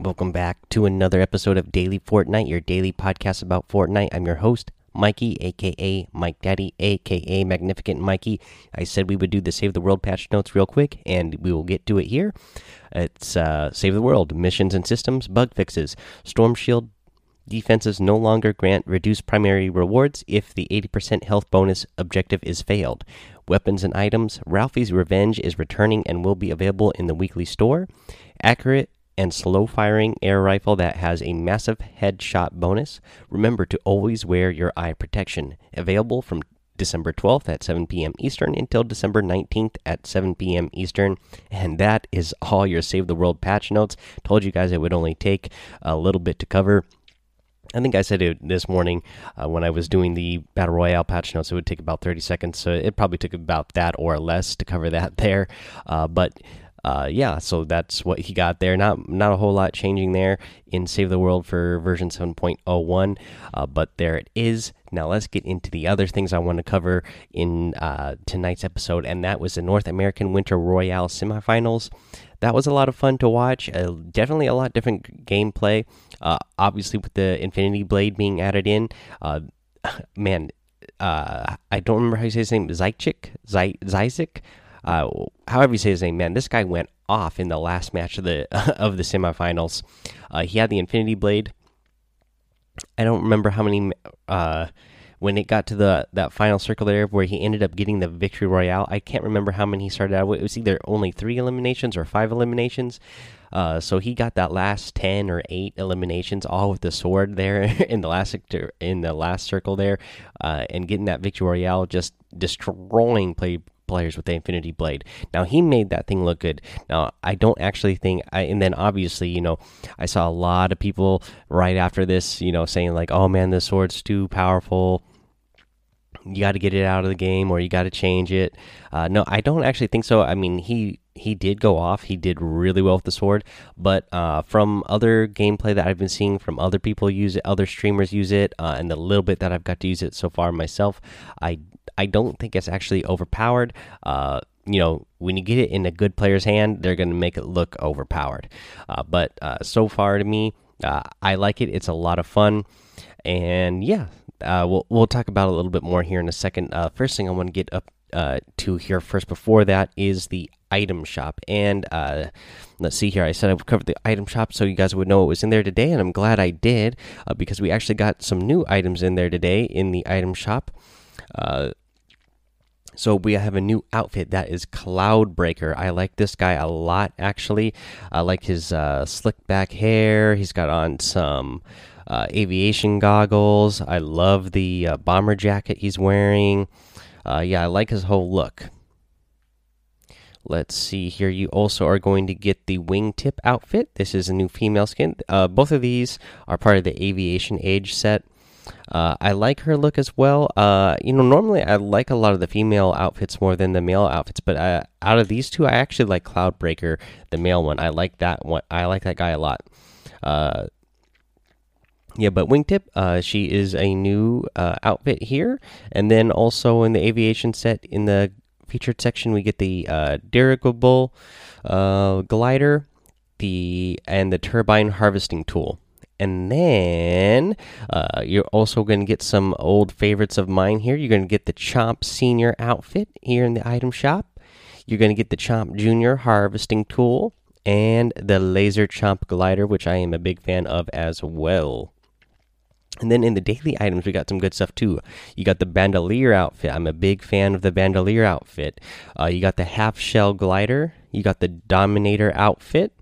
Welcome back to another episode of Daily Fortnite, your daily podcast about Fortnite. I'm your host, Mikey, aka Mike Daddy, aka Magnificent Mikey. I said we would do the Save the World patch notes real quick, and we will get to it here. It's uh, Save the World missions and systems, bug fixes, Storm Shield defenses no longer grant reduced primary rewards if the 80% health bonus objective is failed. Weapons and items, Ralphie's Revenge is returning and will be available in the weekly store. Accurate and slow firing air rifle that has a massive headshot bonus. Remember to always wear your eye protection. Available from December 12th at 7 p.m. Eastern until December 19th at 7 p.m. Eastern. And that is all your Save the World patch notes. Told you guys it would only take a little bit to cover. I think I said it this morning uh, when I was doing the Battle Royale patch notes. It would take about 30 seconds. So it probably took about that or less to cover that there. Uh, but uh, yeah, so that's what he got there. Not not a whole lot changing there in Save the World for version 7.01, uh, but there it is. Now let's get into the other things I want to cover in uh, tonight's episode, and that was the North American Winter Royale semifinals. That was a lot of fun to watch. Uh, definitely a lot different gameplay. Uh, obviously, with the Infinity Blade being added in, uh, man, I don't remember how you say his name. Zychik, Zyzik uh, however you say his name, man, this guy went off in the last match of the of the semifinals. Uh, he had the Infinity Blade. I don't remember how many. Uh, when it got to the that final circle there, where he ended up getting the victory royale, I can't remember how many he started out with. It was either only three eliminations or five eliminations. Uh, so he got that last ten or eight eliminations, all with the sword there in the last in the last circle there, uh, and getting that victory royale, just destroying play players with the Infinity Blade. Now he made that thing look good. Now I don't actually think I and then obviously, you know, I saw a lot of people right after this, you know, saying like, "Oh man, this sword's too powerful." You got to get it out of the game, or you got to change it. Uh, no, I don't actually think so. I mean, he he did go off. He did really well with the sword, but uh, from other gameplay that I've been seeing from other people use it, other streamers use it, uh, and the little bit that I've got to use it so far myself, I I don't think it's actually overpowered. Uh, you know, when you get it in a good player's hand, they're going to make it look overpowered. Uh, but uh, so far, to me, uh, I like it. It's a lot of fun, and yeah, uh, we'll we'll talk about it a little bit more here in a second. Uh, first thing I want to get up to here first before that is the item shop, and let's see here. I said I would cover the item shop so you guys would know what was in there today, and I'm glad I did because we actually got some new items in there today in the item shop. Uh, so we have a new outfit that is Cloudbreaker. I like this guy a lot, actually. I like his uh, slick back hair. He's got on some uh, aviation goggles. I love the uh, bomber jacket he's wearing. Uh, yeah, I like his whole look. Let's see here. You also are going to get the wingtip outfit. This is a new female skin. Uh, both of these are part of the aviation age set. Uh, I like her look as well. Uh, you know, normally I like a lot of the female outfits more than the male outfits, but uh, out of these two, I actually like Cloudbreaker, the male one. I like that one. I like that guy a lot. Uh, yeah, but Wingtip, uh, she is a new uh, outfit here, and then also in the aviation set in the featured section, we get the uh, dirigible glider, the and the turbine harvesting tool. And then uh, you're also going to get some old favorites of mine here. You're going to get the Chomp Senior outfit here in the item shop. You're going to get the Chomp Junior harvesting tool and the Laser Chomp glider, which I am a big fan of as well. And then in the daily items, we got some good stuff too. You got the Bandolier outfit. I'm a big fan of the Bandolier outfit. Uh, you got the Half Shell glider. You got the Dominator outfit.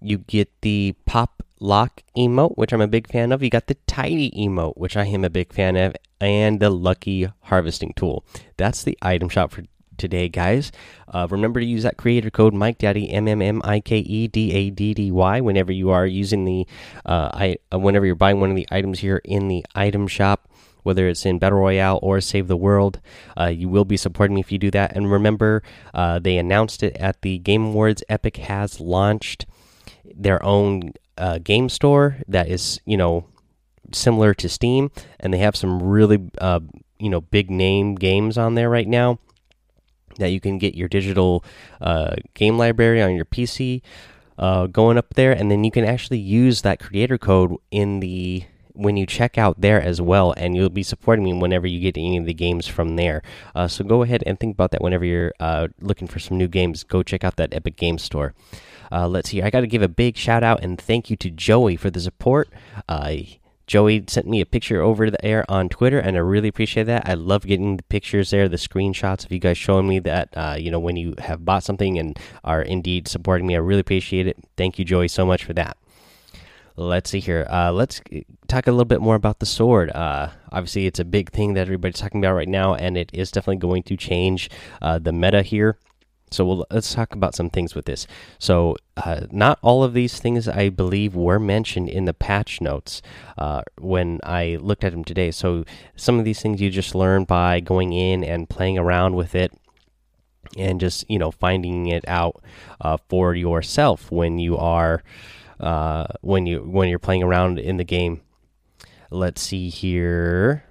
You get the Pop lock emote, which I'm a big fan of. You got the tidy emote, which I am a big fan of, and the lucky harvesting tool. That's the item shop for today, guys. Uh, remember to use that creator code Mike Daddy M M M I K E D A D D Y whenever you are using the uh, I uh, whenever you're buying one of the items here in the item shop. Whether it's in Battle Royale or Save the World, uh, you will be supporting me if you do that. And remember, uh, they announced it at the Game Awards. Epic has launched their own uh, game store that is you know similar to Steam, and they have some really uh, you know big name games on there right now that you can get your digital uh, game library on your PC uh, going up there, and then you can actually use that creator code in the when you check out there as well, and you'll be supporting me whenever you get any of the games from there. Uh, so go ahead and think about that whenever you're uh, looking for some new games. Go check out that Epic Game Store. Uh, let's see. I got to give a big shout out and thank you to Joey for the support. Uh, Joey sent me a picture over the air on Twitter, and I really appreciate that. I love getting the pictures there, the screenshots of you guys showing me that, uh, you know, when you have bought something and are indeed supporting me. I really appreciate it. Thank you, Joey, so much for that. Let's see here. Uh, let's talk a little bit more about the sword. Uh, obviously, it's a big thing that everybody's talking about right now, and it is definitely going to change uh, the meta here. So we'll, let's talk about some things with this. So uh, not all of these things I believe were mentioned in the patch notes uh, when I looked at them today. So some of these things you just learn by going in and playing around with it and just you know finding it out uh, for yourself when you are uh, when you when you're playing around in the game. Let's see here.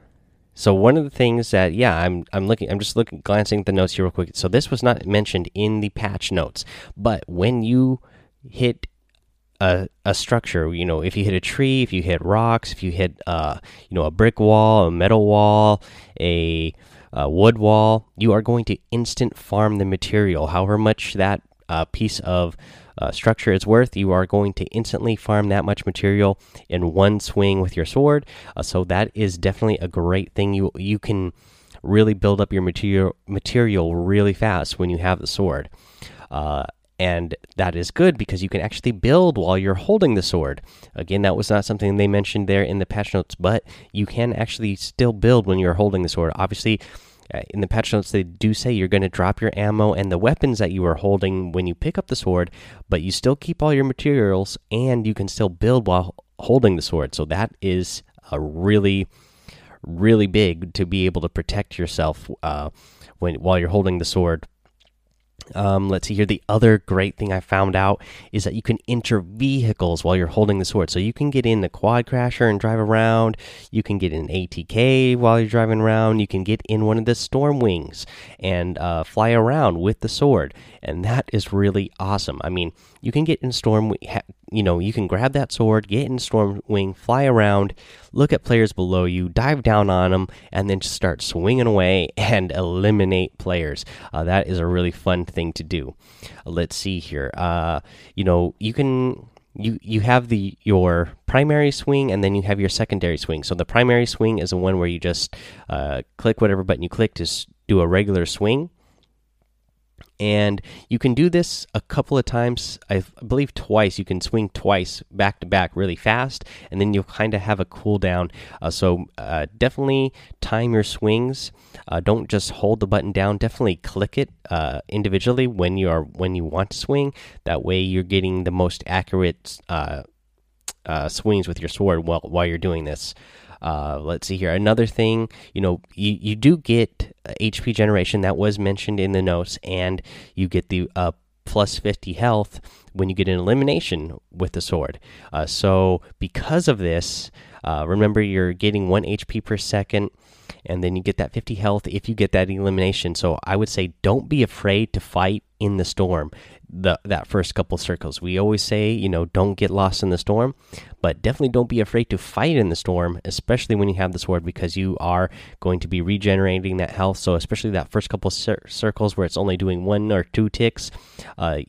So one of the things that yeah, I'm I'm looking I'm just looking glancing at the notes here real quick. So this was not mentioned in the patch notes, but when you hit a, a structure, you know, if you hit a tree, if you hit rocks, if you hit uh, you know, a brick wall, a metal wall, a, wood wall, you are going to instant farm the material. However much that uh, piece of uh, structure is worth, you are going to instantly farm that much material in one swing with your sword. Uh, so that is definitely a great thing. You you can really build up your material material really fast when you have the sword. Uh, and that is good because you can actually build while you're holding the sword. Again, that was not something they mentioned there in the patch notes, but you can actually still build when you're holding the sword. Obviously, in the patch notes they do say you're going to drop your ammo and the weapons that you are holding when you pick up the sword but you still keep all your materials and you can still build while holding the sword. So that is a really really big to be able to protect yourself uh, when while you're holding the sword um, let's see here. The other great thing I found out is that you can enter vehicles while you're holding the sword. So you can get in the quad crasher and drive around. You can get in ATK while you're driving around. You can get in one of the storm wings and uh, fly around with the sword. And that is really awesome. I mean, you can get in storm you know you can grab that sword get in storm wing fly around look at players below you dive down on them and then just start swinging away and eliminate players. Uh, that is a really fun thing to do. Let's see here. Uh, you know you can you you have the your primary swing and then you have your secondary swing. So the primary swing is the one where you just uh, click whatever button you click to do a regular swing and you can do this a couple of times. I believe twice. You can swing twice back to back really fast and then you'll kind of have a cooldown uh, so uh, definitely time your swings. Uh, don't just hold the button down. Definitely click it uh, individually when you are when you want to swing. That way you're getting the most accurate uh, uh, swings with your sword while, while you're doing this uh, let's see here. Another thing, you know, you, you do get HP generation that was mentioned in the notes, and you get the uh, plus 50 health when you get an elimination with the sword. Uh, so, because of this, uh, remember you're getting 1 HP per second, and then you get that 50 health if you get that elimination. So, I would say don't be afraid to fight in the storm the that first couple circles. We always say, you know, don't get lost in the storm, but definitely don't be afraid to fight in the storm, especially when you have the sword, because you are going to be regenerating that health. So, especially that first couple cir circles where it's only doing one or two ticks, uh,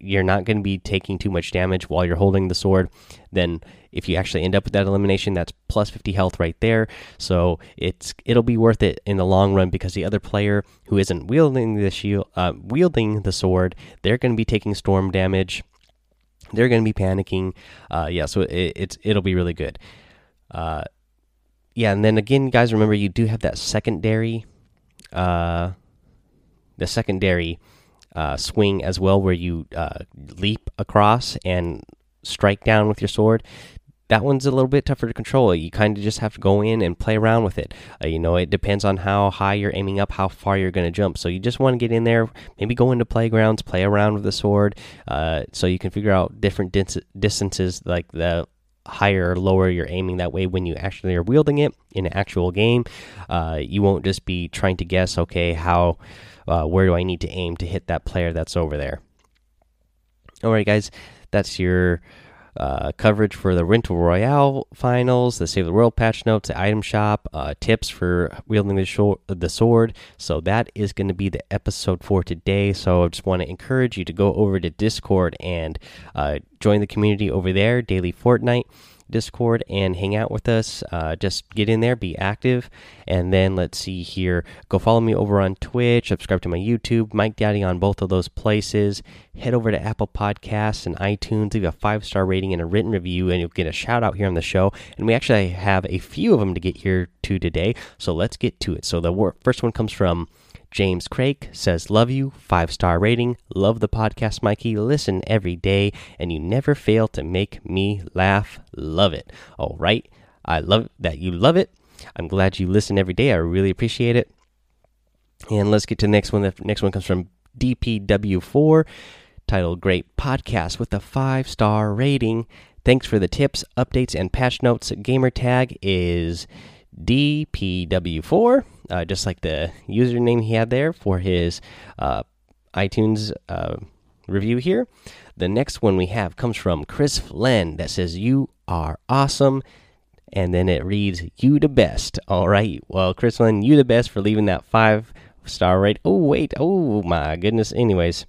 you're not going to be taking too much damage while you're holding the sword. Then, if you actually end up with that elimination, that's plus 50 health right there. So it's it'll be worth it in the long run because the other player who isn't wielding the shield, uh, wielding the sword, they're going to be taking storm damage they're going to be panicking. Uh, yeah, so it, it's it'll be really good. Uh, yeah, and then again, guys, remember you do have that secondary, uh, the secondary uh, swing as well, where you uh, leap across and strike down with your sword that one's a little bit tougher to control. You kind of just have to go in and play around with it. Uh, you know, it depends on how high you're aiming up, how far you're going to jump. So you just want to get in there, maybe go into playgrounds, play around with the sword, uh, so you can figure out different distances, like the higher or lower you're aiming. That way, when you actually are wielding it in an actual game, uh, you won't just be trying to guess, okay, how, uh, where do I need to aim to hit that player that's over there. All right, guys That's your uh, coverage for the Winter Royale finals, the Save the World patch notes, the item shop, uh, tips for wielding the, the sword. So that is going to be the episode for today. So I just want to encourage you to go over to Discord and uh, join the community over there, Daily Fortnite. Discord and hang out with us. Uh, just get in there, be active, and then let's see here. Go follow me over on Twitch, subscribe to my YouTube, Mike Daddy on both of those places. Head over to Apple Podcasts and iTunes, leave a five star rating and a written review, and you'll get a shout out here on the show. And we actually have a few of them to get here to today, so let's get to it. So the first one comes from James Craig says, Love you, five star rating. Love the podcast, Mikey. Listen every day, and you never fail to make me laugh. Love it. All right. I love that you love it. I'm glad you listen every day. I really appreciate it. And let's get to the next one. The next one comes from DPW4, titled Great Podcast with a five star rating. Thanks for the tips, updates, and patch notes. Gamer tag is DPW4, uh, just like the username he had there for his uh, iTunes uh, review here. The next one we have comes from Chris Flynn that says, You are awesome. And then it reads, You the best. All right. Well, Chris Flynn, you the best for leaving that five star rate. Oh, wait. Oh, my goodness. Anyways,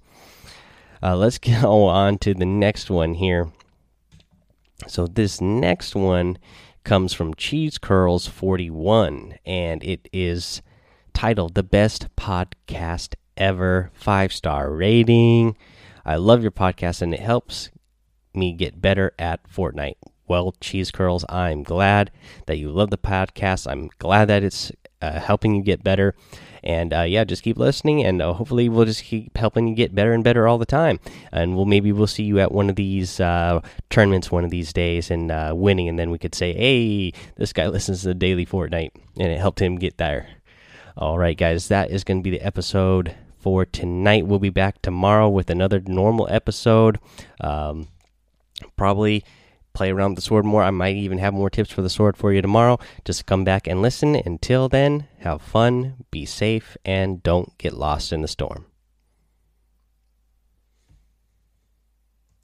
uh, let's go on to the next one here. So, this next one comes from Cheese Curls 41, and it is titled The Best Podcast Ever. Five star rating. I love your podcast, and it helps me get better at Fortnite. Well, Cheese Curls, I'm glad that you love the podcast. I'm glad that it's uh, helping you get better. And uh, yeah, just keep listening, and uh, hopefully we'll just keep helping you get better and better all the time. And we'll maybe we'll see you at one of these uh, tournaments one of these days and uh, winning, and then we could say, "Hey, this guy listens to daily Fortnite, and it helped him get there." All right, guys, that is going to be the episode for tonight. We'll be back tomorrow with another normal episode. Um, probably play around with the sword more. I might even have more tips for the sword for you tomorrow. Just come back and listen. Until then, have fun, be safe, and don't get lost in the storm.